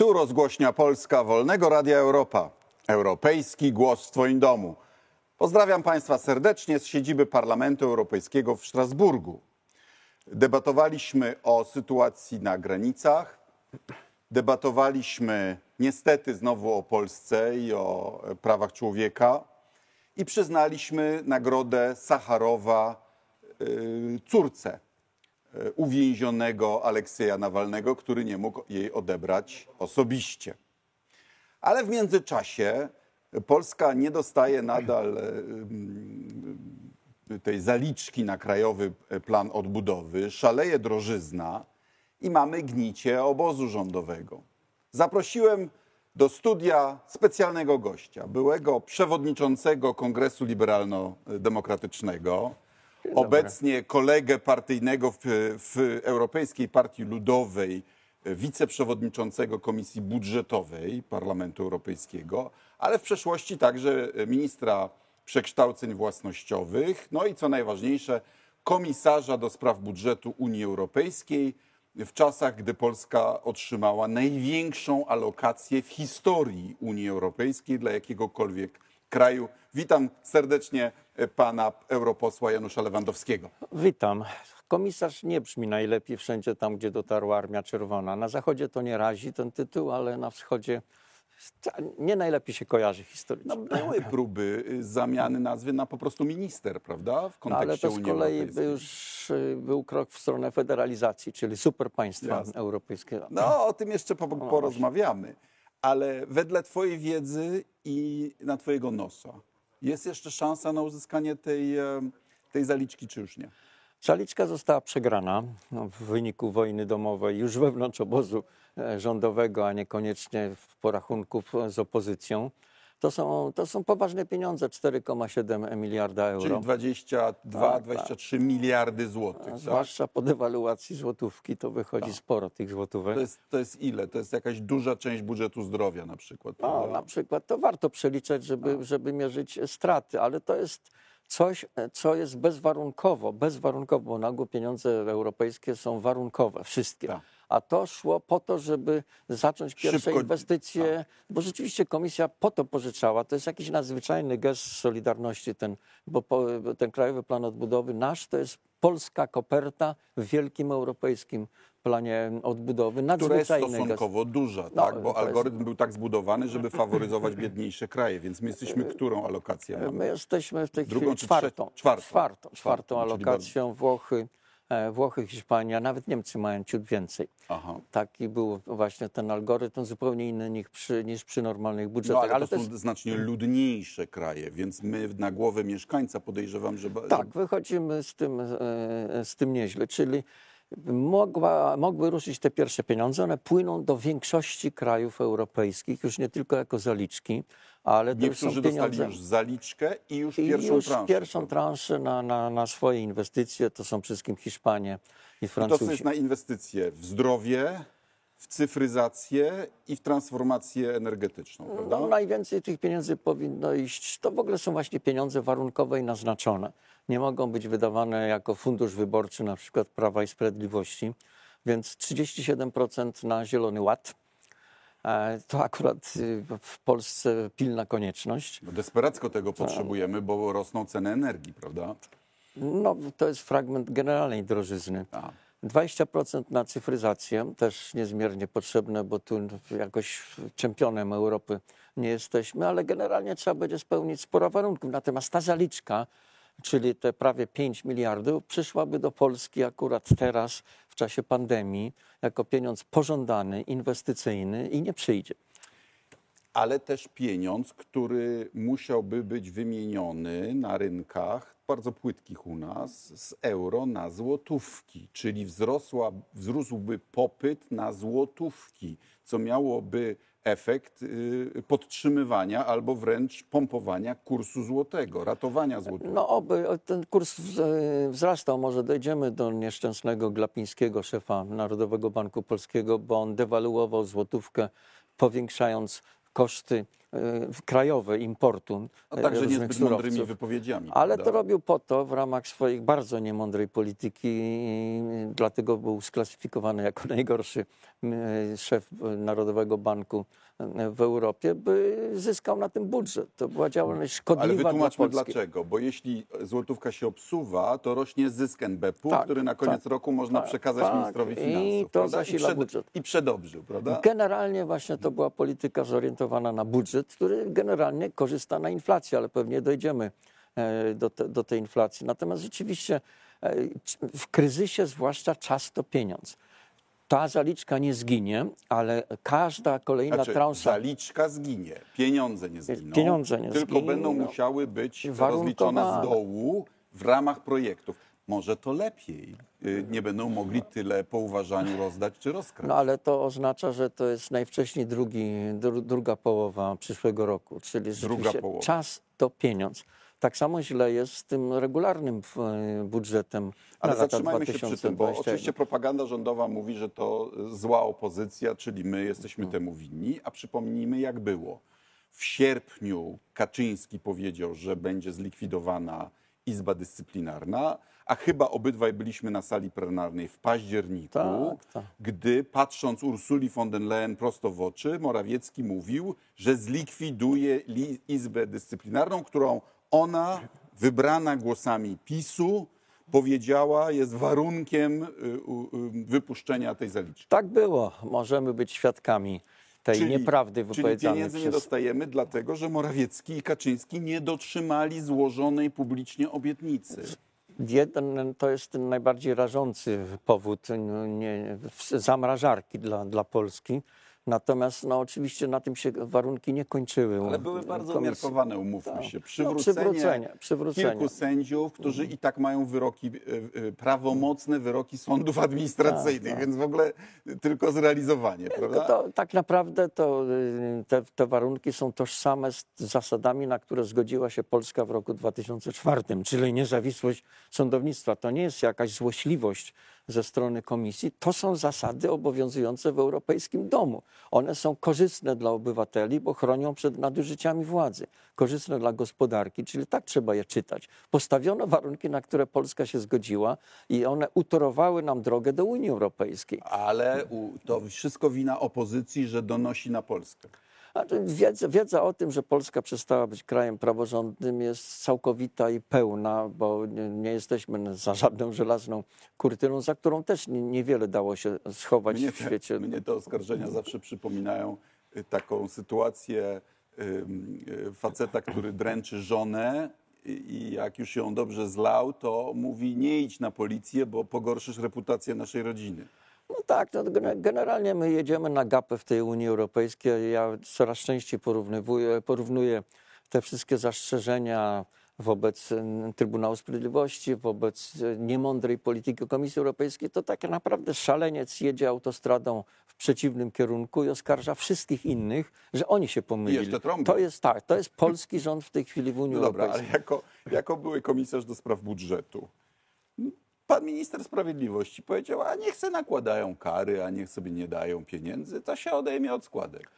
Tu rozgłośnia Polska Wolnego Radia Europa. Europejski głos w Twoim domu. Pozdrawiam Państwa serdecznie z siedziby Parlamentu Europejskiego w Strasburgu. Debatowaliśmy o sytuacji na granicach. Debatowaliśmy niestety znowu o Polsce i o prawach człowieka. I przyznaliśmy nagrodę Sacharowa y, córce uwięzionego Aleksieja Nawalnego, który nie mógł jej odebrać osobiście. Ale w międzyczasie Polska nie dostaje nadal y, tej zaliczki na krajowy plan odbudowy, szaleje drożyzna i mamy gnicie obozu rządowego. Zaprosiłem do studia specjalnego gościa, byłego przewodniczącego Kongresu Liberalno-Demokratycznego, obecnie kolegę partyjnego w, w Europejskiej Partii Ludowej, wiceprzewodniczącego Komisji Budżetowej Parlamentu Europejskiego, ale w przeszłości także ministra przekształceń własnościowych, no i co najważniejsze, komisarza do spraw budżetu Unii Europejskiej w czasach, gdy Polska otrzymała największą alokację w historii Unii Europejskiej dla jakiegokolwiek kraju. Witam serdecznie pana europosła Janusza Lewandowskiego. Witam. Komisarz nie brzmi najlepiej wszędzie tam, gdzie dotarła Armia Czerwona. Na zachodzie to nie razi ten tytuł, ale na wschodzie nie najlepiej się kojarzy historycznie. No, były próby y, zamiany nazwy na po prostu minister, prawda? W No, kontekście ale to z kolei by już y, był krok w stronę federalizacji, czyli superpaństwa Jasne. europejskiego. No, o tym jeszcze po, porozmawiamy. Ale wedle twojej wiedzy i na twojego nosa, jest jeszcze szansa na uzyskanie tej, e, tej zaliczki, czy już nie? Zaliczka została przegrana w wyniku wojny domowej już wewnątrz obozu e, rządowego, a niekoniecznie w porachunków z opozycją. To są, to są poważne pieniądze, 4,7 miliarda euro. Czyli 22, Tak, 23 miliardy złotych. Tak? Zwłaszcza po dewaluacji złotówki to wychodzi sporo tych złotówek. To, jest, to jest ile? To jest jakaś duża część budżetu zdrowia na przykład. No, na przykład to warto przeliczać, żeby, żeby mierzyć straty, ale to jest coś, co jest bezwarunkowo, bezwarunkowo, bo nagło pieniądze europejskie są warunkowe, wszystkie. Tak. A to szło po to, żeby zacząć pierwsze Szybko- tak. inwestycje, bo rzeczywiście komisja po to pożyczała. To jest jakiś nadzwyczajny gest solidarności, ten, bo po, ten Krajowy Plan Odbudowy nasz to jest polska koperta w wielkim europejskim planie odbudowy. która jest stosunkowo duża, No, tak? bo to jest- algorytm był tak zbudowany, żeby faworyzować biedniejsze kraje, więc my jesteśmy którą alokację My jesteśmy w tej Drugą chwili czwartą? Czwartą. czwartą, Czwartą, czwartą alokacją. Włochy, e, Włochy, Hiszpania, nawet Niemcy mają ciut więcej. Aha. Taki był właśnie ten algorytm, zupełnie inny niż przy, niż przy normalnych No, budżetach. ale to też są znacznie ludniejsze kraje, więc my na głowę mieszkańca podejrzewam, że... tak, wychodzimy z tym, e, z tym nieźle. Czyli mogła, mogły ruszyć te pierwsze pieniądze, one płyną do większości krajów europejskich, już nie tylko jako zaliczki, ale to już są Niektórzy dostali pieniądze... już zaliczkę i już I pierwszą już transzę. pierwszą transzę na, na, na swoje inwestycje to są wszystkim Hiszpanie i I to Francuzi. jest na inwestycje w zdrowie, w cyfryzację i w transformację energetyczną, prawda? No, najwięcej tych pieniędzy powinno iść. To w ogóle są właśnie pieniądze warunkowe i naznaczone. Nie mogą być wydawane jako fundusz wyborczy, na przykład Prawa i Sprawiedliwości. Więc 37% na Zielony Ład. E, To akurat y, w Polsce pilna konieczność. Bo desperacko tego potrzebujemy, bo rosną ceny energii, prawda? No, to jest fragment generalnej drożyzny. A. 20% na cyfryzację, też niezmiernie potrzebne, bo tu jakoś czempionem Europy nie jesteśmy, ale generalnie trzeba będzie spełnić sporo warunków. Natomiast ta zaliczka, czyli te prawie 5 miliardów, przyszłaby do Polski akurat teraz, w czasie pandemii, jako pieniądz pożądany, inwestycyjny i nie przyjdzie. Ale też pieniądz, który musiałby być wymieniony na rynkach bardzo płytkich u nas z euro na złotówki, czyli wzrosła, wzrósłby popyt na złotówki, co miałoby efekt y, podtrzymywania albo wręcz pompowania kursu złotego, ratowania złotego. No oby ten kurs wz- wzrastał, może dojdziemy do nieszczęsnego Glapińskiego, szefa Narodowego Banku Polskiego, bo on dewaluował złotówkę, powiększając koszty krajowe importu A e, także niezbyt mądrymi surowców. wypowiedziami. Ale prawda? to robił po to w ramach swojej bardzo niemądrej polityki, i dlatego był sklasyfikowany jako najgorszy m, szef Narodowego Banku w Europie, by zyskał na tym budżet. To była działalność szkodliwa Ale dla wytłumaczmy Polski. dlaczego. Bo jeśli złotówka się obsuwa, to rośnie zysk NBP-u, Tak, który na koniec tak, roku można tak, przekazać tak. ministrowi I finansów. to prawda? zasila przed- budżet. I przedobrzył, prawda? Generalnie właśnie to była polityka zorientowana na budżet, który generalnie korzysta na inflacji, ale pewnie dojdziemy e, do, te, do tej inflacji. Natomiast rzeczywiście e, w kryzysie zwłaszcza czas to pieniądz. Ta zaliczka nie zginie, ale każda kolejna Znaczy, transza zaliczka zginie, pieniądze nie zginą. Pieniądze nie tylko zginą. będą musiały być rozliczone z dołu w ramach projektów. Może to lepiej. Y, Nie będą mogli tyle po uważaniu rozdać czy rozkraść. No ale to oznacza, że to jest najwcześniej drugi, dru, druga połowa przyszłego roku, czyli rzeczywiście połowa. czas to pieniądz. Tak samo źle jest z tym regularnym budżetem Ale zatrzymajmy się przy tym, bo 2021. oczywiście propaganda rządowa mówi, że to zła opozycja, czyli my jesteśmy No. temu winni, a przypomnijmy jak było. W sierpniu Kaczyński powiedział, że będzie zlikwidowana Izba Dyscyplinarna, a chyba obydwaj byliśmy na sali plenarnej w październiku, Tak, tak. gdy patrząc Ursuli von der Leyen prosto w oczy, Morawiecki mówił, że zlikwiduje li- Izbę Dyscyplinarną, którą ona, wybrana głosami PiSu, powiedziała, jest warunkiem y, y, wypuszczenia tej zaliczki. Tak było. Możemy być świadkami tej nieprawdy czyli wypowiedzianej pieniędzy nie przez... dostajemy, dlatego że Morawiecki i Kaczyński nie dotrzymali złożonej publicznie obietnicy. Jeden to jest ten najbardziej rażący powód no, nie, zamrażarki dla, dla Polski. Natomiast no, oczywiście na tym się warunki nie kończyły. Ale były bardzo Komisji. umiarkowane, umówmy Tak. się. No, Przywrócenie, przywrócenie, przywrócenie. kilku sędziów, którzy i tak mają wyroki, e, e, prawomocne wyroki sądów administracyjnych, Tak, więc w ogóle tylko zrealizowanie, prawda? to, tak naprawdę to y, te, te warunki są tożsame z zasadami, na które zgodziła się Polska w roku 2004, czyli niezawisłość sądownictwa. To nie jest jakaś złośliwość ze strony komisji, to są zasady obowiązujące w Europejskim Domu. One są korzystne dla obywateli, bo chronią przed nadużyciami władzy, korzystne dla gospodarki, czyli tak trzeba je czytać. Postawiono warunki, na które Polska się zgodziła i one utorowały nam drogę do Unii Europejskiej. Ale to wszystko wina opozycji, że donosi na Polskę. A Wiedza, wiedza o tym, że Polska przestała być krajem praworządnym jest całkowita i pełna, bo nie, jesteśmy za żadną żelazną kurtyną, za którą też nie- niewiele dało się schować Mnie w świecie. mnie te oskarżenia zawsze przypominają y, taką sytuację y, faceta, który dręczy żonę i jak już ją dobrze zlał, to mówi nie idź na policję, bo pogorszysz reputację naszej rodziny. No tak, no, gene- generalnie my jedziemy na gapę w tej Unii Europejskiej. Ja coraz częściej porównywuję, porównuję te wszystkie zastrzeżenia wobec Trybunału Sprawiedliwości, wobec e, niemądrej polityki Komisji Europejskiej. To tak naprawdę szaleniec jedzie autostradą w przeciwnym kierunku i oskarża wszystkich innych, że oni się pomylili. jeszcze. To jest tak, to jest polski rząd w tej chwili w Unii No dobra, ale Europejskiej. jako, jako były komisarz do spraw budżetu, pan minister sprawiedliwości powiedział, a niech se nakładają kary, a niech sobie nie dają pieniędzy, to się odejmie od składek.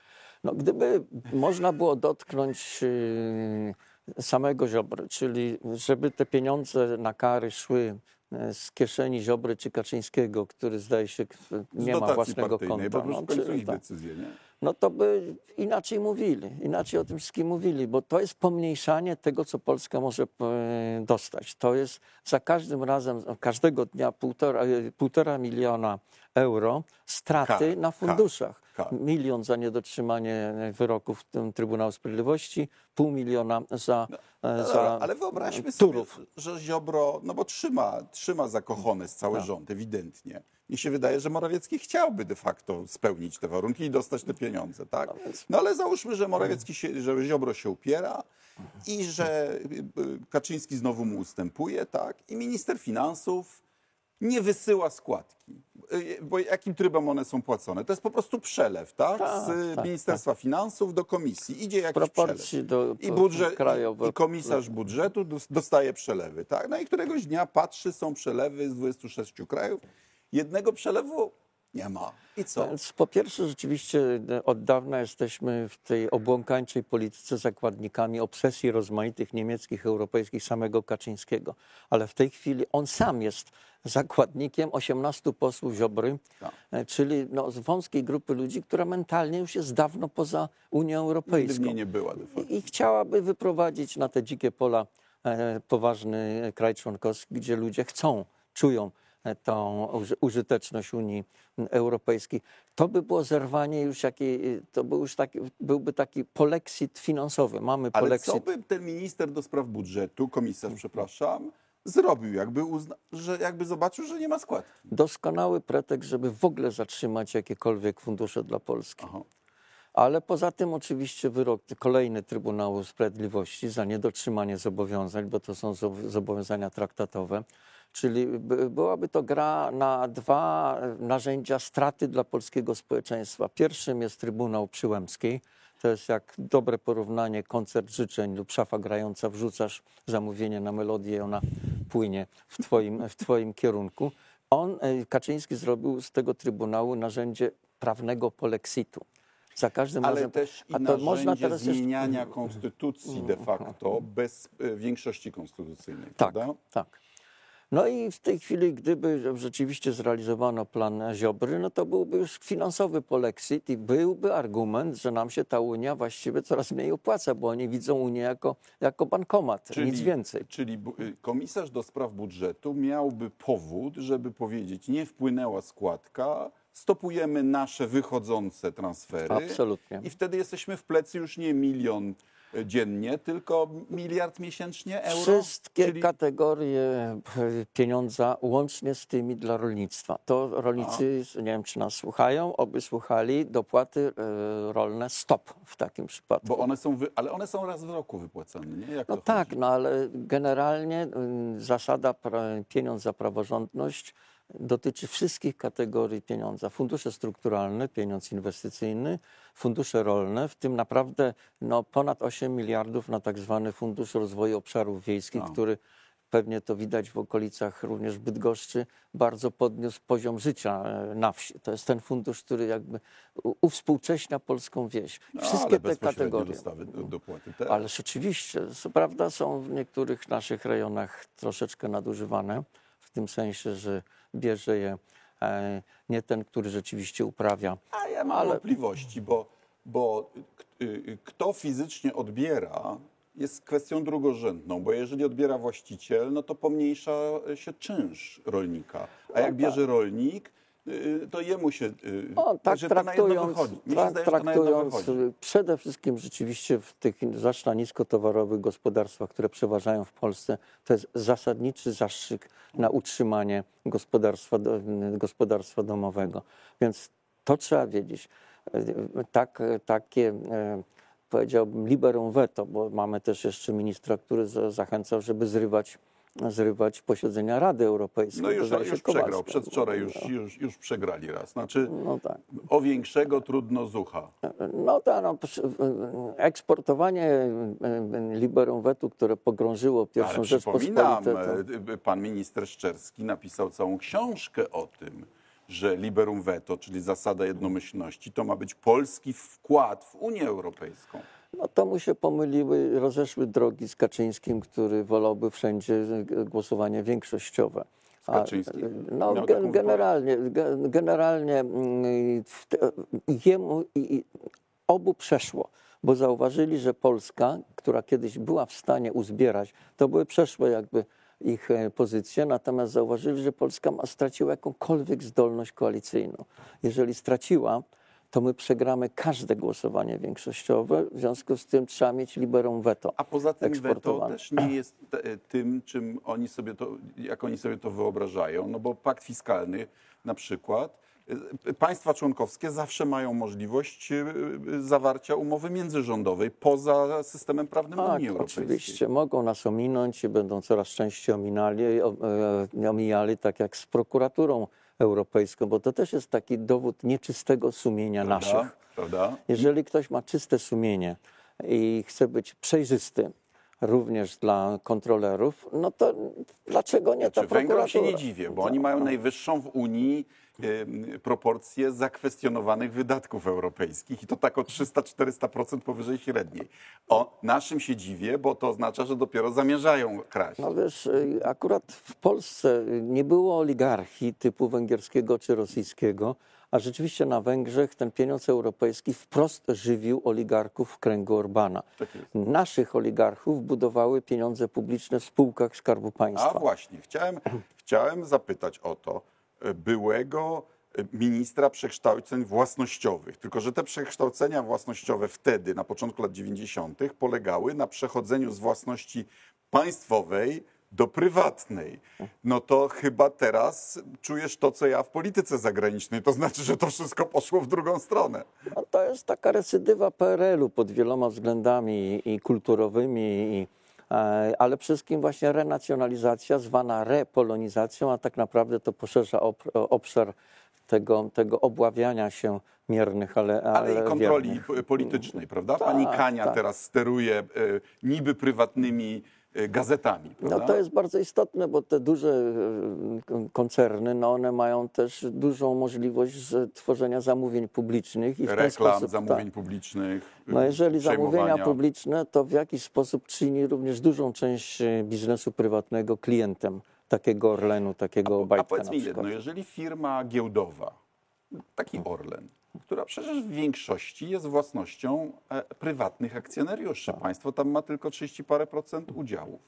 No, gdyby można było dotknąć yy, samego Ziobry, czyli żeby te pieniądze na kary szły e, z kieszeni Ziobry czy Kaczyńskiego, który zdaje się nie ma własnego konta, bo już no, czy- tak, decyzje, nie? No to by inaczej mówili, inaczej o tym wszystkim mówili, bo to jest pomniejszanie tego, co Polska może e, dostać. To jest za każdym razem, każdego dnia półtora, e, półtora miliona euro straty Kar, na kar, funduszach. Milion za niedotrzymanie wyroków tym Trybunału Sprawiedliwości, pół miliona za, e, No za ale wyobraźmy sobie, turów. że Ziobro, no bo trzyma, trzyma za kochones cały Tak. rząd, ewidentnie. Mi się wydaje, że Morawiecki chciałby de facto spełnić te warunki i dostać te pieniądze, tak? No ale załóżmy, że Morawiecki się, że Ziobro się upiera i że y, y, Kaczyński znowu mu ustępuje, tak? I minister finansów nie wysyła składki. Y, Bo jakim trybem one są płacone? To jest po prostu przelew, tak? Tak, Z tak, Ministerstwa Finansów do komisji. Idzie jakiś proporcji przelew. do I, budżet, krajowe. I komisarz budżetu dos- dostaje przelewy, tak? No i któregoś dnia patrzy, są przelewy z 26 krajów. Jednego przelewu Nie ma. I co? Po pierwsze, rzeczywiście e, od dawna jesteśmy w tej obłąkańczej polityce zakładnikami obsesji rozmaitych niemieckich, europejskich, samego Kaczyńskiego. Ale w tej chwili on sam jest zakładnikiem 18 posłów Ziobry, Tak. e, czyli no, z wąskiej grupy ludzi, która mentalnie już jest dawno poza Unią Nigdy Europejską. mnie nie była. I, I chciałaby wyprowadzić na te dzikie pola e, poważny kraj członkowski, gdzie ludzie chcą, czują e, tą uży- użyteczność Unii Europejskiej. To by było zerwanie już jakiej, to był już taki, byłby taki polexit finansowy. Mamy Ale polexit. co by ten minister do spraw budżetu, komisarz, przepraszam, zrobił, jakby, uzna, że, jakby zobaczył, że nie ma składki? Doskonały pretekst, żeby w ogóle zatrzymać jakiekolwiek fundusze dla Polski. Aha. Ale poza tym oczywiście wyrok kolejny Trybunału Sprawiedliwości za niedotrzymanie zobowiązań, bo to są zob- zobowiązania traktatowe. Czyli by- byłaby to gra na dwa narzędzia straty dla polskiego społeczeństwa. Pierwszym jest Trybunał Przyłębskiej. To jest jak dobre porównanie koncert życzeń lub szafa grająca, wrzucasz zamówienie na melodię i ona płynie w twoim, w twoim kierunku. On, e, Kaczyński, zrobił z tego Trybunału narzędzie prawnego polexitu. Za każdym Ale razem. też i A to narzędzie można teraz zmieniania konstytucji de facto bez e, większości konstytucyjnej, Tak, prawda? tak. No i w tej chwili, gdyby rzeczywiście zrealizowano plan Ziobry, no to byłby już finansowy polexit i byłby argument, że nam się ta Unia właściwie coraz mniej opłaca, bo oni widzą Unię jako, jako bankomat, nic więcej. Czyli y, komisarz do spraw budżetu miałby powód, żeby powiedzieć, nie wpłynęła składka, stopujemy nasze wychodzące transfery. Absolutnie. I wtedy jesteśmy w plecy już nie milion y, dziennie, tylko miliard miesięcznie euro. Wszystkie Czyli- kategorie e, pieniądza, łącznie z tymi dla rolnictwa. To rolnicy, nie wiem czy nas słuchają, oby słuchali, dopłaty e, rolne stop w takim przypadku. Bo one są, wy... ale one są raz w roku wypłacane, nie? Jak No tak, chodzi? no ale generalnie y, zasada pieniądz za praworządność dotyczy wszystkich kategorii pieniądza. Fundusze strukturalne, pieniądz inwestycyjny, fundusze rolne, w tym naprawdę no, ponad 8 miliardów na tak zwany Fundusz Rozwoju Obszarów Wiejskich, No. który pewnie to widać w okolicach również Bydgoszczy, bardzo podniósł poziom życia e, na wsi. To jest ten fundusz, który jakby uwspółcześnia polską wieś. No, Wszystkie ale te kategorie. dopłaty też. Ale rzeczywiście, co prawda są w niektórych naszych rejonach troszeczkę nadużywane, tym sensie, że bierze je e, nie ten, który rzeczywiście uprawia. A ja mam Ale- wątpliwości, bo, bo k- y, kto fizycznie odbiera, jest kwestią drugorzędną, bo jeżeli odbiera właściciel, no to pomniejsza się czynsz rolnika. A jak tak. bierze rolnik, y, to jemu się. y, O, tak traktując, tak zdaje, że traktując wychodzi. y, przede wszystkim rzeczywiście w tych zwłaszcza niskotowarowych gospodarstwach, które przeważają w Polsce, to jest zasadniczy zastrzyk na utrzymanie gospodarstwa, gospodarstwa domowego. Więc to trzeba wiedzieć. Y, Tak, takie e, powiedziałbym liberum veto, bo mamy też jeszcze ministra, który za- zachęcał, żeby zrywać, zrywać posiedzenia Rady Europejskiej. No To już, już przegrał, Kowalska. przedwczoraj już, już, już przegrali raz. Znaczy, No tak. o większego trudno zucha. No tak, no, eksportowanie e, liberum vetu, które pogrążyło pierwszą Ale przypominam, Rzeczpospolitą. e, pan minister Szczerski napisał całą książkę o tym, że liberum veto, czyli zasada jednomyślności, to ma być polski wkład w Unię Europejską. No to mu się pomyliły, rozeszły drogi z Kaczyńskim, który wolałby wszędzie e, głosowanie większościowe. Z Kaczyńskim? No, Miał ge- taką generalnie, ge- generalnie mm, te, jemu i, i obu przeszło, bo zauważyli, że Polska, która kiedyś była w stanie uzbierać, to były przeszłe jakby ich e, pozycje, natomiast zauważyli, że Polska ma, straciła jakąkolwiek zdolność koalicyjną. Jeżeli straciła, to my przegramy każde głosowanie większościowe, w związku z tym trzeba mieć liberum veto. A poza tym veto też nie jest tym, czym oni sobie to, jak oni sobie to wyobrażają, no bo pakt fiskalny na przykład, y, państwa członkowskie zawsze mają możliwość y, y, zawarcia umowy międzyrządowej poza systemem prawnym Tak, Unii Europejskiej. oczywiście. Mogą nas ominąć i będą coraz częściej ominali, e, omijali, tak jak z prokuraturą europejską, bo to też jest taki dowód nieczystego sumienia Prawda? naszych. Prawda? Jeżeli ktoś ma czyste sumienie i chce być przejrzysty, również dla kontrolerów, no to dlaczego nie ta Czy Węgrom prokuratura? się nie dziwię, bo oni mają najwyższą w Unii proporcję zakwestionowanych wydatków europejskich i to tak o 300-400% powyżej średniej. O naszym się dziwię, bo to oznacza, że dopiero zamierzają kraść. No wiesz, y, akurat w Polsce nie było oligarchii typu węgierskiego czy rosyjskiego, a rzeczywiście na Węgrzech ten pieniądz europejski wprost żywił oligarchów w kręgu Orbana. Tak. Naszych oligarchów budowały pieniądze publiczne w spółkach Skarbu A Państwa. właśnie, chciałem, chciałem zapytać o to byłego e, ministra przekształceń własnościowych. Tylko, że te przekształcenia własnościowe wtedy, na początku lat 90., polegały na przechodzeniu z własności państwowej do prywatnej. No to chyba teraz czujesz to, co ja w polityce zagranicznej. To znaczy, że to wszystko poszło w drugą stronę. No, to jest taka recydywa PRL-u pod wieloma względami i kulturowymi, i, ale przede wszystkim właśnie renacjonalizacja zwana repolonizacją, a tak naprawdę to poszerza ob, obszar tego, tego obławiania się miernych, ale, ale, Ale i kontroli wiernych. politycznej, prawda? Pani Tak, Kania tak. teraz steruje e, niby prywatnymi e, gazetami, prawda? No to jest bardzo istotne, bo te duże e, koncerny, no one mają też dużą możliwość tworzenia zamówień publicznych i w ten reklam, sposób, zamówień tak. publicznych. No jeżeli zamówienia publiczne, to w jakiś sposób czyni również dużą część biznesu prywatnego klientem takiego Orlenu, takiego A Obajtka powiedz na mi jedno, jeżeli firma giełdowa, taki Orlen, która przecież w większości jest własnością e, prywatnych akcjonariuszy, Tak. państwo tam ma tylko 30 parę procent udziałów,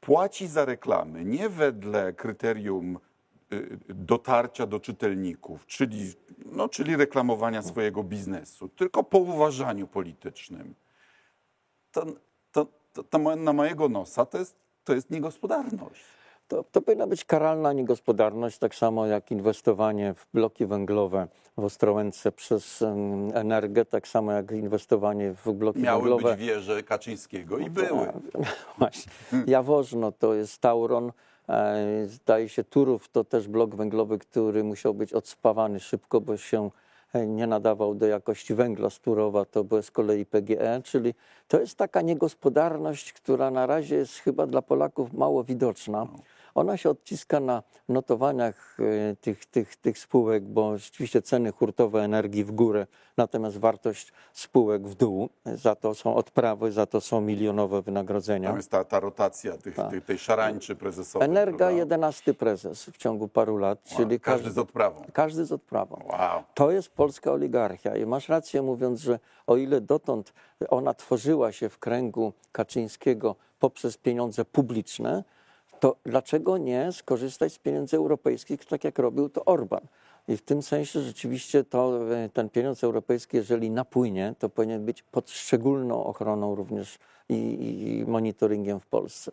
płaci za reklamy nie wedle kryterium y, dotarcia do czytelników, czyli, no, czyli reklamowania swojego biznesu, tylko po uważaniu politycznym, to, to, to, to na mojego nosa to jest, to jest niegospodarność. To, to powinna być karalna niegospodarność, tak samo jak inwestowanie w bloki węglowe w Ostrołęce przez Energię, tak samo jak inwestowanie w bloki Miały węglowe być wieże Kaczyńskiego i były. Właśnie. Jaworzno to jest Tauron. E, Zdaje się Turów to też blok węglowy, który musiał być odspawany szybko, bo się e, nie nadawał do jakości węgla z Turowa, to było z kolei PGE, czyli to jest taka niegospodarność, która na razie jest chyba dla Polaków mało widoczna. Ona się odciska na notowaniach e, tych, tych, tych spółek, bo rzeczywiście ceny hurtowe energii w górę, natomiast wartość spółek w dół. Za to są odprawy, za to są milionowe wynagrodzenia. Tam jest ta, ta rotacja tych, tej, tej szarańczy prezesowej. Energa prawda? 11 prezes w ciągu paru lat, czyli Każdy z odprawą. każdy z odprawą. Wow. To jest polska oligarchia i masz rację mówiąc, że o ile dotąd ona tworzyła się w kręgu Kaczyńskiego poprzez pieniądze publiczne, to dlaczego nie skorzystać z pieniędzy europejskich, tak jak robił to Orban? I w tym sensie rzeczywiście to, e, ten pieniądz europejski, jeżeli napłynie, to powinien być pod szczególną ochroną również i, i monitoringiem w Polsce.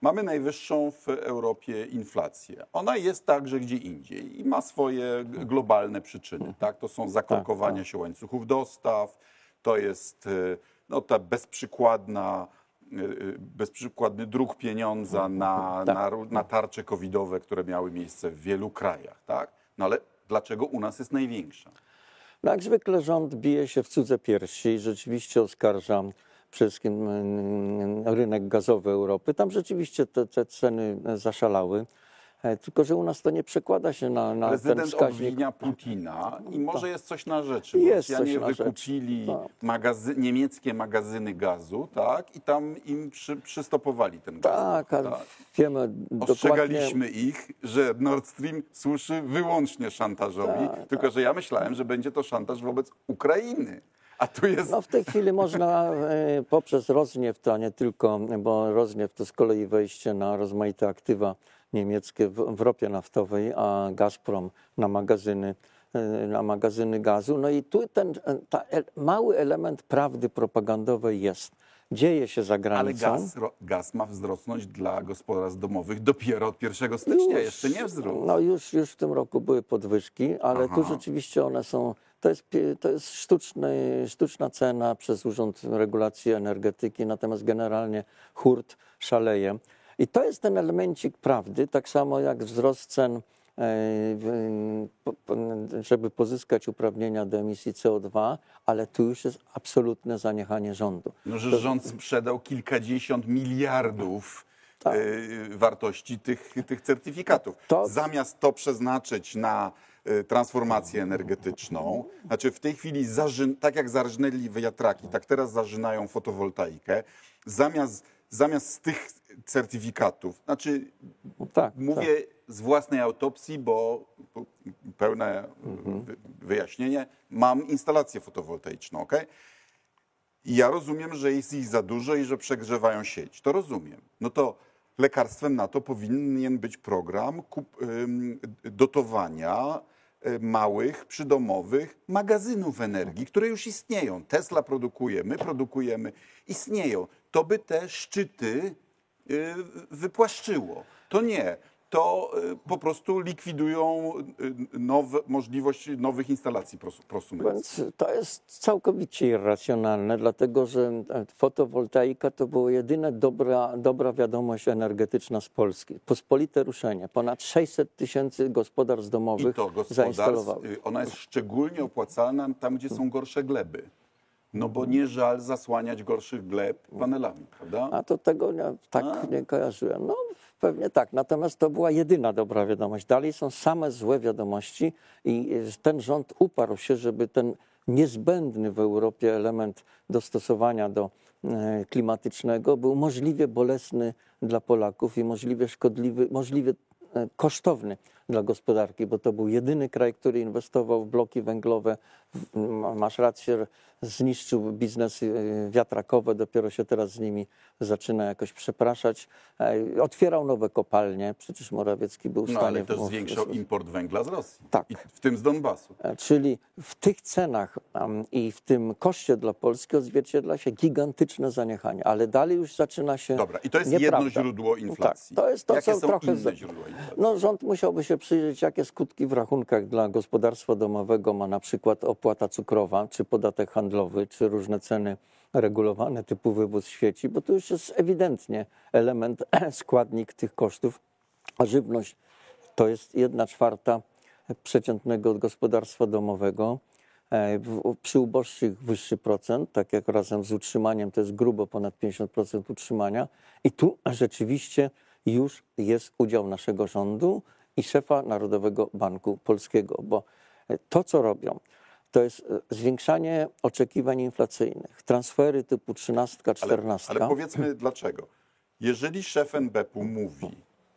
Mamy najwyższą w Europie inflację. Ona jest także gdzie indziej i ma swoje globalne przyczyny. Tak? To są zakorkowania się łańcuchów dostaw, to jest e, no, ta bezprzykładna, bezprzykładny druk pieniądza na, na, ró- na tarcze covidowe, które miały miejsce w wielu krajach. Tak? No ale dlaczego u nas jest największa? No jak zwykle rząd bije się w cudze piersi i rzeczywiście oskarża wszystkim mm, rynek gazowy Europy. Tam rzeczywiście te, te ceny zaszalały. E, Tylko, że u nas to nie przekłada się na, na ten Prezydent wskaźnik. obwinia Putina i może jest coś na rzeczy. Jest Rosjanie coś wykupili Tak. magazy, niemieckie magazyny gazu, tak? I tam im przy, przystopowali ten gaz. Tak, tak. wiemy dokładnie. Ostrzegaliśmy ich, że Nord Stream służy wyłącznie szantażowi, Tak, tylko że ja myślałem, że będzie to szantaż wobec Ukrainy. A tu jest No w tej chwili można e, poprzez rozniew, a nie tylko, bo rozniew to z kolei wejście na rozmaite aktywa niemieckie w, w ropie naftowej, a Gazprom na magazyny, e, na magazyny gazu. No i tu ten e, ta, e, mały element prawdy propagandowej jest. Dzieje się za Ale granicą. gaz, ro- gaz ma wzrosnąć dla gospodarstw domowych dopiero od 1 stycznia, jeszcze nie wzrósł. No już, już w tym roku były podwyżki, ale tu Aha. rzeczywiście one są, to jest, to jest sztuczny, sztuczna cena przez Urząd Regulacji Energetyki, natomiast generalnie hurt szaleje. I to jest ten elemencik prawdy, tak samo jak wzrost cen po- żeby pozyskać uprawnienia do emisji CO2, ale tu już jest absolutne zaniechanie rządu. No, że rząd sprzedał kilkadziesiąt miliardów Tak. e, wartości tych, tych certyfikatów. To- Zamiast to przeznaczyć na e, transformację energetyczną, znaczy w tej chwili, zarzyn, tak jak zarżnęli wiatraki, tak teraz zarzynają fotowoltaikę, zamiast, zamiast z tych certyfikatów, znaczy No tak, Mówię z własnej autopsji, bo pełne wy- wyjaśnienie. Mam instalację fotowoltaiczną, ok? I ja rozumiem, że jest ich za dużo i że przegrzewają sieć. To rozumiem. No to lekarstwem na to powinien być program dotowania y, małych, przydomowych magazynów energii, które już istnieją. Tesla produkuje, my produkujemy, istnieją. To by te szczyty y, wypłaszczyło. To nie. To y, po prostu likwidują y, nowe, możliwość nowych instalacji pros- prosumenckich. Więc to jest całkowicie irracjonalne, dlatego że e, fotowoltaika to była jedyna dobra, dobra wiadomość energetyczna z Polski. Pospolite ruszenie. Ponad 600 tysięcy gospodarstw I domowych to gospodarstw, zainstalowały. y, ona jest szczególnie opłacalna tam, gdzie są gorsze gleby. No bo nie żal zasłaniać gorszych gleb panelami, prawda? A to tego nie, tak A. nie kojarzyłem. No pewnie tak. Natomiast to była jedyna dobra wiadomość. Dalej są same złe wiadomości i y, ten rząd uparł się, żeby ten niezbędny w Europie element dostosowania do e, klimatycznego był możliwie bolesny dla Polaków i możliwie szkodliwy, możliwie e, kosztowny dla gospodarki, bo to był jedyny kraj, który inwestował w bloki węglowe. Masz rację, zniszczył biznesy e, wiatrakowe, dopiero się teraz z nimi zaczyna jakoś przepraszać. E, Otwierał nowe kopalnie, przecież Morawiecki był w No stanie... ale też zwiększał import węgla z Rosji. Tak. I w tym z Donbasu. E, Czyli w tych cenach i w tym koszcie dla Polski odzwierciedla się gigantyczne zaniechanie, ale dalej już zaczyna się. Dobra, i to jest nieprawda. jedno źródło inflacji. Tak, to jest to, Jakie co są trochę. inne źródła inflacji? No, rząd musiałby się przyjrzeć, jakie skutki w rachunkach dla gospodarstwa domowego ma na przykład opłata cukrowa, czy podatek handlowy, czy różne ceny regulowane typu wywóz świeci, bo to już jest ewidentnie element, składnik tych kosztów, a żywność to jest jedna czwarta przeciętnego gospodarstwa domowego. E, Przy uboższych wyższy procent, tak jak razem z utrzymaniem to jest grubo ponad 50% utrzymania. I tu rzeczywiście już jest udział naszego rządu i szefa Narodowego Banku Polskiego, bo e, to, co robią, to jest e, zwiększanie oczekiwań inflacyjnych, transfery typu 13, Ale, 14. ale powiedzmy dlaczego. Jeżeli szef NBP mówi,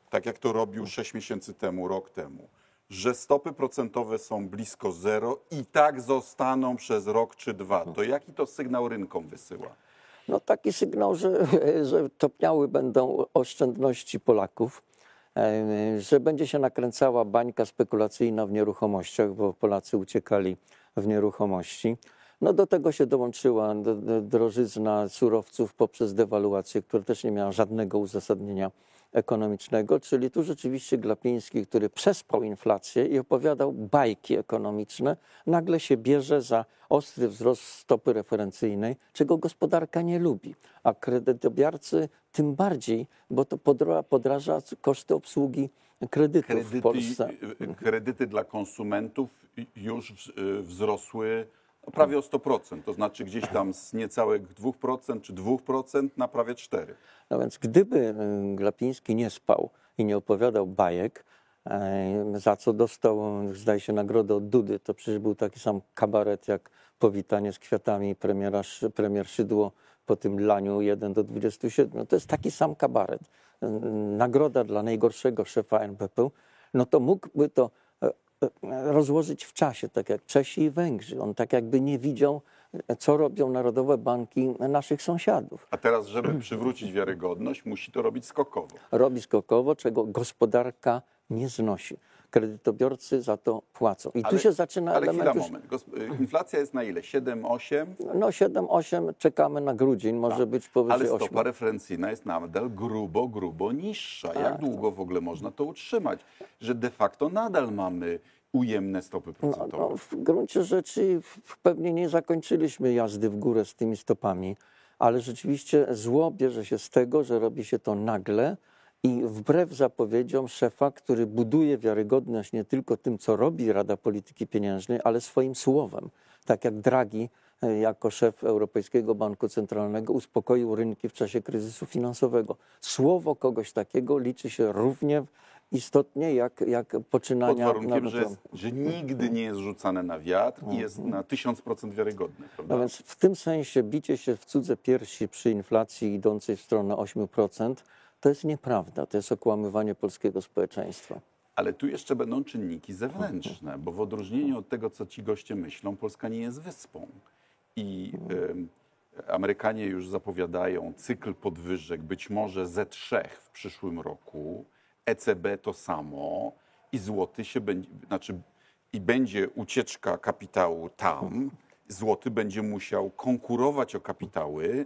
tak jak to robił 6 miesięcy temu, rok temu, że stopy procentowe są blisko zero i tak zostaną przez rok czy dwa, to jaki to sygnał rynkom wysyła? No taki sygnał, że, że topniały będą oszczędności Polaków, e, że będzie się nakręcała bańka spekulacyjna w nieruchomościach, bo Polacy uciekali w nieruchomości. No do tego się dołączyła drożyzna surowców poprzez dewaluację, która też nie miała żadnego uzasadnienia ekonomicznego, czyli tu rzeczywiście Glapiński, który przespał inflację i opowiadał bajki ekonomiczne, nagle się bierze za ostry wzrost stopy referencyjnej, czego gospodarka nie lubi, a kredytobiorcy tym bardziej, bo to podra- podraża koszty obsługi kredytów w Kredyty, Polsce. y, kredyty dla konsumentów już w- y, wzrosły no, prawie o 100%, to znaczy gdzieś tam z niecałych 2% czy 2% na prawie 4%. No więc gdyby y, Glapiński nie spał i nie opowiadał bajek, e, za co dostał, zdaje się, nagrodę od Dudy, to przecież był taki sam kabaret jak powitanie z kwiatami premiera, premier Szydło po tym laniu 1 do 27. To jest taki sam kabaret. Nagroda dla najgorszego szefa NBP, no to mógłby to e, e, rozłożyć w czasie, tak jak Czesi i Węgrzy. On tak jakby nie widział, e, co robią narodowe banki naszych sąsiadów. A teraz, żeby przywrócić wiarygodność, musi to robić skokowo. robi skokowo, czego gospodarka nie znosi. Kredytobiorcy za to płacą. I tu się zaczyna ale element chwila, już, moment. Y, Inflacja jest na ile? 7, 8? no 7-8 czekamy na grudzień, może być Ale powyżej stopa 8. referencyjna jest nadal grubo, grubo niższa. Jak Tak. długo w ogóle można to utrzymać? Że de facto nadal mamy ujemne stopy No, procentowe. no, w gruncie rzeczy pewnie nie zakończyliśmy jazdy w górę z tymi stopami, ale rzeczywiście zło bierze się z tego, że robi się to nagle I wbrew zapowiedziom szefa, który buduje wiarygodność nie tylko tym, co robi Rada Polityki Pieniężnej, ale swoim słowem. Tak jak Draghi e, jako szef Europejskiego Banku Centralnego uspokoił rynki w czasie kryzysu finansowego. Słowo kogoś takiego liczy się równie istotnie jak, jak Pod poczynania warunkiem, nawet- że, jest, że nigdy nie jest rzucane na wiatr i jest na 1000% wiarygodny. Prawda? No więc w tym sensie bicie się w cudze piersi przy inflacji idącej w stronę 8% to jest nieprawda, to jest okłamywanie polskiego społeczeństwa. Ale tu jeszcze będą czynniki zewnętrzne, bo w odróżnieniu od tego, co ci goście myślą, Polska nie jest wyspą. I em, Amerykanie już zapowiadają cykl podwyżek, być może ze trzech w przyszłym roku. ECB to samo i złoty się będzie, znaczy i będzie ucieczka kapitału tam. Złoty będzie musiał konkurować o kapitały y, y,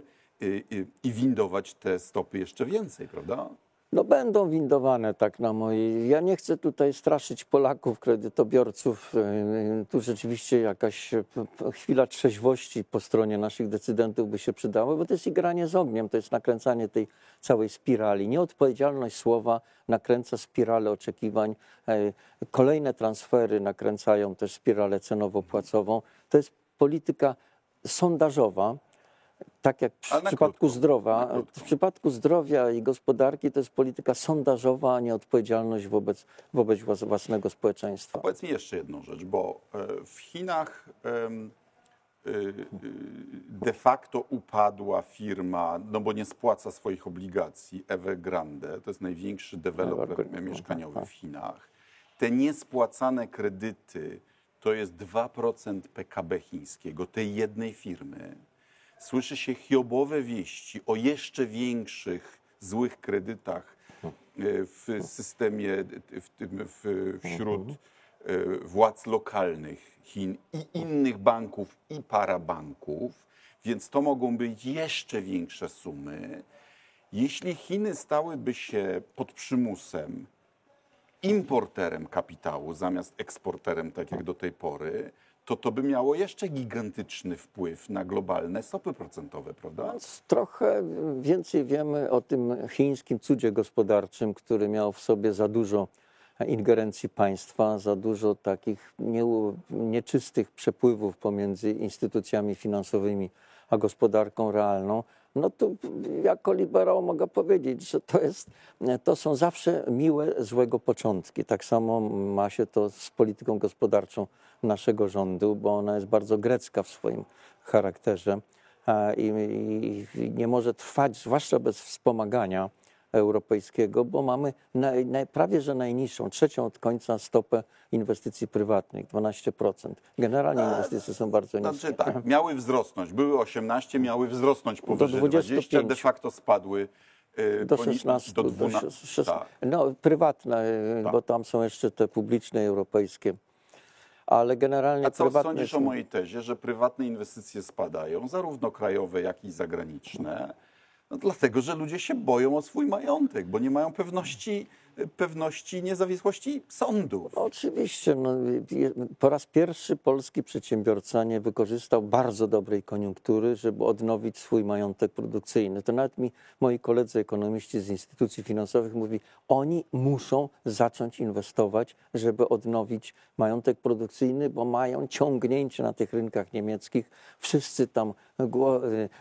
i windować te stopy jeszcze więcej, prawda? No będą windowane tak na mojej. Ja nie chcę tutaj straszyć Polaków, kredytobiorców. Yy, Tu rzeczywiście jakaś p- chwila trzeźwości po stronie naszych decydentów by się przydała, bo to jest igranie z ogniem, to jest nakręcanie tej całej spirali. Nieodpowiedzialność słowa nakręca spiralę oczekiwań. E, Kolejne transfery nakręcają też spiralę cenowo-płacową. To jest polityka sondażowa. Tak jak w przypadku krótko, krótko. w przypadku zdrowia i gospodarki to jest polityka sondażowa, a nie odpowiedzialność wobec, wobec włas- własnego społeczeństwa. Powiedz mi jeszcze jedną rzecz, bo e, w Chinach y, y, de facto upadła firma, no bo nie spłaca swoich obligacji, Evergrande, to jest największy deweloper Evergrande, mieszkaniowy tak. w Chinach. Te niespłacane kredyty to jest 2% PKB chińskiego, tej jednej firmy. Słyszy się chiobowe wieści o jeszcze większych złych kredytach e, w systemie, w tym, w, wśród e, władz lokalnych Chin i innych banków i parabanków, więc to mogą być jeszcze większe sumy. Jeśli Chiny stałyby się pod przymusem importerem kapitału zamiast eksporterem, tak jak do tej pory, to to by miało jeszcze gigantyczny wpływ na globalne stopy procentowe, prawda? Więc Trochę więcej wiemy o tym chińskim cudzie gospodarczym, który miał w sobie za dużo ingerencji państwa, za dużo takich nie, nieczystych przepływów pomiędzy instytucjami finansowymi a gospodarką realną. No to jako liberał mogę powiedzieć, że to, jest, to są zawsze miłe, złego początki. Tak samo ma się to z polityką gospodarczą naszego rządu, bo ona jest bardzo grecka w swoim charakterze i, i, i nie może trwać, zwłaszcza bez wspomagania europejskiego, bo mamy naj, naj, prawie że najniższą, trzecią od końca stopę inwestycji prywatnych, 12%. Generalnie inwestycje są bardzo niskie. Znaczy tak, miały wzrosnąć. Były 18, miały wzrosnąć powyżej 25. 20, de facto spadły y, Do poni- 16, do do 12. 16, tak. no prywatne, y, Tak. bo tam są jeszcze te publiczne europejskie. Ale generalnie A co prywatne sądzisz są- o mojej tezie, że prywatne inwestycje spadają, zarówno krajowe, jak i zagraniczne? No dlatego, że ludzie się boją o swój majątek, bo nie mają pewności, pewności niezawisłości sądów. No, Oczywiście. No, po raz pierwszy polski przedsiębiorca nie wykorzystał bardzo dobrej koniunktury, żeby odnowić swój majątek produkcyjny. To nawet mi moi koledzy ekonomiści z instytucji finansowych mówi, oni muszą zacząć inwestować, żeby odnowić majątek produkcyjny, bo mają ciągnięcie na tych rynkach niemieckich. Wszyscy tam y,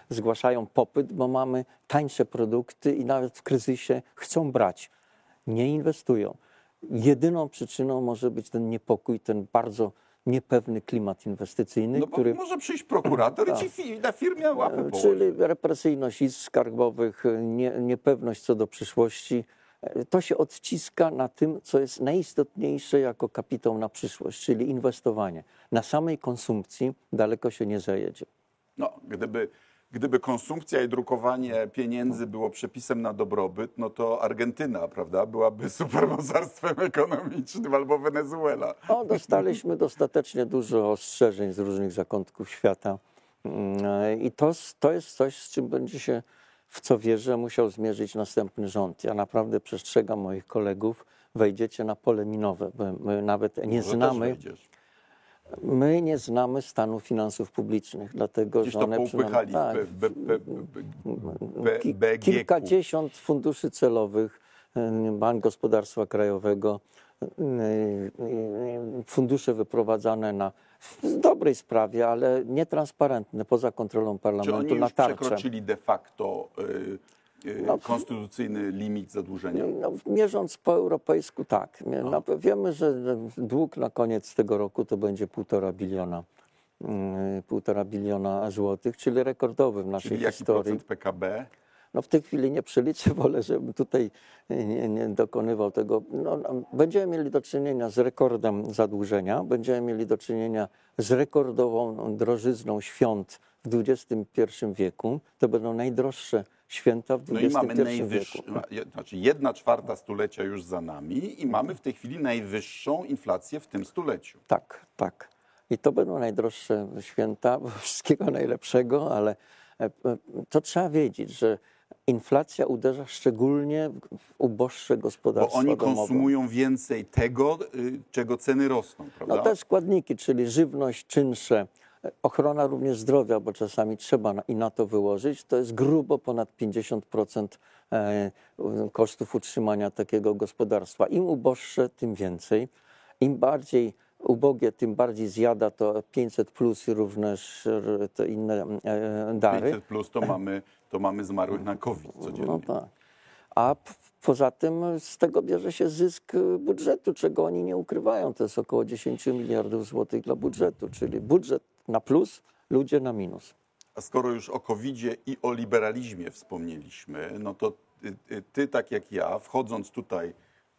zgłaszają popyt, bo mamy tańsze produkty i nawet w kryzysie chcą brać nie inwestują. Jedyną przyczyną może być ten niepokój, ten bardzo niepewny klimat inwestycyjny, No który, może przyjść prokurator i ci fi- na firmie łapy e, położy. czyli represyjność izb skarbowych, e, nie, niepewność co do przyszłości, e, to się odciska na tym, co jest najistotniejsze jako kapitał na przyszłość, czyli inwestowanie. Na samej konsumpcji daleko się nie zajedzie. No, gdyby, gdyby konsumpcja i drukowanie pieniędzy było przepisem na dobrobyt, no to Argentyna, prawda, byłaby supermocarstwem ekonomicznym albo Wenezuela. No, dostaliśmy dostatecznie dużo ostrzeżeń z różnych zakątków świata. Mm, I to, to jest coś, z czym będzie się, w co wierzę, musiał zmierzyć następny rząd. Ja naprawdę przestrzegam moich kolegów, wejdziecie na pole minowe. bo My nawet nie Może znamy. My nie znamy stanu finansów publicznych, dlatego Gdzieś że to one poupychali przynajmniej- tak. Kilkadziesiąt funduszy celowych Bank Gospodarstwa Krajowego, fundusze wyprowadzane na w dobrej sprawie, ale nietransparentne, poza kontrolą Czy parlamentu oni na już tarczę. przekroczyli de facto y, No. konstytucyjny limit zadłużenia? No, mierząc po europejsku, tak. Wiemy, że dług na koniec tego roku to będzie półtora biliona. mm, Półtora biliona złotych, czyli rekordowy w naszej Czyli jaki historii. procent PKB? No w tej chwili nie przeliczę, wolę, żebym tutaj nie, nie dokonywał tego. No, no, będziemy mieli do czynienia z rekordem zadłużenia, będziemy mieli do czynienia z rekordową drożyzną świąt w XXI wieku. To będą najdroższe święta w No i mamy XXI najwyższy, wieku. znaczy jedna czwarta stulecia już za nami i mamy w tej chwili najwyższą inflację w tym stuleciu. Tak, tak. I to będą najdroższe święta, wszystkiego najlepszego, ale e, e, to trzeba wiedzieć, że inflacja uderza szczególnie w uboższe Bo gospodarstwa oni domowe. konsumują więcej tego, y, czego ceny rosną, prawda? No te składniki, czyli żywność, czynsze, ochrona również zdrowia, bo czasami trzeba i na to wyłożyć, to jest grubo ponad 50% e, kosztów utrzymania takiego gospodarstwa. Im uboższe, tym więcej. Im bardziej ubogie, tym bardziej zjada to 500 plus i również e, te inne e, dary. 500 plus to mamy, to mamy zmarłych na COVID codziennie. No tak. A poza tym z tego bierze się zysk y, budżetu, czego oni nie ukrywają. To jest około 10 miliardów złotych dla budżetu, czyli budżet na plus, ludzie na minus. A skoro już o covid i o liberalizmie wspomnieliśmy, no to ty, ty, ty, tak jak ja, wchodząc tutaj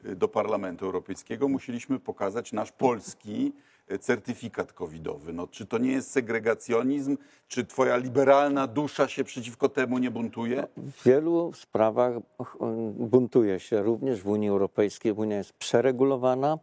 y, do Parlamentu Europejskiego, musieliśmy pokazać nasz polski y, certyfikat covidowy. No, czy to nie jest segregacjonizm? Czy twoja liberalna dusza się przeciwko temu nie buntuje? W wielu sprawach ch- buntuje się również w Unii Europejskiej. Unia jest przeregulowana,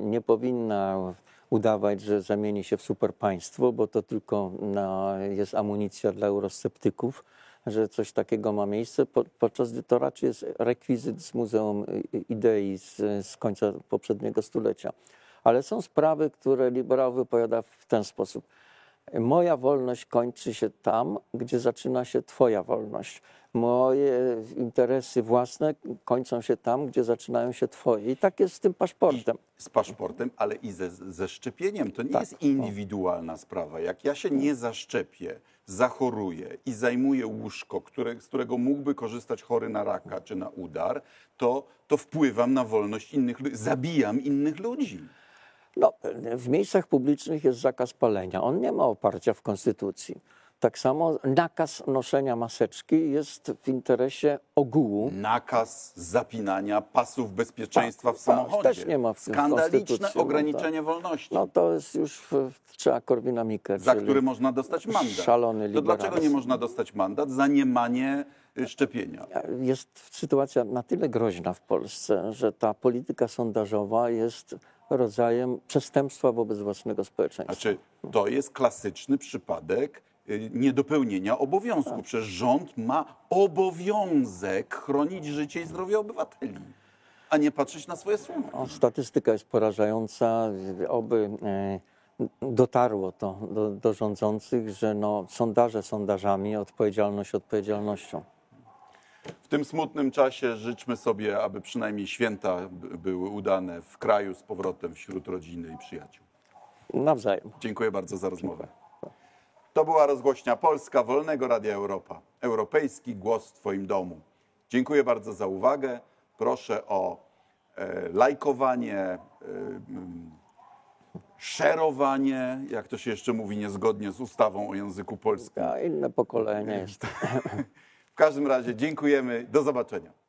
nie powinna udawać, że zamieni się w superpaństwo, bo to tylko na, jest amunicja dla eurosceptyków, że coś takiego ma miejsce, po, podczas gdy to raczej jest rekwizyt z Muzeum Idei z, z końca poprzedniego stulecia. Ale są sprawy, które liberał wypowiada w ten sposób. Moja wolność kończy się tam, gdzie zaczyna się Twoja wolność. Moje interesy własne kończą się tam, gdzie zaczynają się Twoje. I tak jest z tym paszportem. z paszportem, ale i ze, ze szczepieniem. To nie Tak. jest indywidualna sprawa. Jak ja się nie zaszczepię, zachoruję i zajmuję łóżko, które, z którego mógłby korzystać chory na raka czy na udar, to, to wpływam na wolność innych ludzi, zabijam innych ludzi. No, w miejscach publicznych jest zakaz palenia. On nie ma oparcia w Konstytucji. Tak samo nakaz noszenia maseczki jest w interesie ogółu. Nakaz zapinania pasów bezpieczeństwa w Tak, samochodzie. też nie ma w- w Skandaliczne no ograniczenie wolności. No to jest już w, trzeba Korwina Mikke. za który można dostać mandat. Szalony to dlaczego liberalizm. nie można dostać mandat za niemanie y, szczepienia? Jest sytuacja na tyle groźna w Polsce, że ta polityka sondażowa jest rodzajem przestępstwa wobec własnego społeczeństwa. Znaczy, to jest klasyczny przypadek niedopełnienia obowiązku. Przecież rząd ma obowiązek chronić życie i zdrowie obywateli, a nie patrzeć na swoje słowa. No, statystyka jest porażająca. Oby e, dotarło to do, do rządzących, że no, sondaże sondażami, odpowiedzialność odpowiedzialnością. W tym smutnym czasie życzmy sobie, aby przynajmniej święta były udane w kraju z powrotem wśród rodziny i przyjaciół. Nawzajem. Dziękuję bardzo za rozmowę. To była rozgłośnia Polska Wolnego Radia Europa. Europejski głos w Twoim domu. Dziękuję bardzo za uwagę. Proszę o e, lajkowanie, e, mm, szerowanie, jak to się jeszcze mówi niezgodnie z ustawą o języku polskim. A inne pokolenie jest. W każdym razie dziękujemy. Do zobaczenia.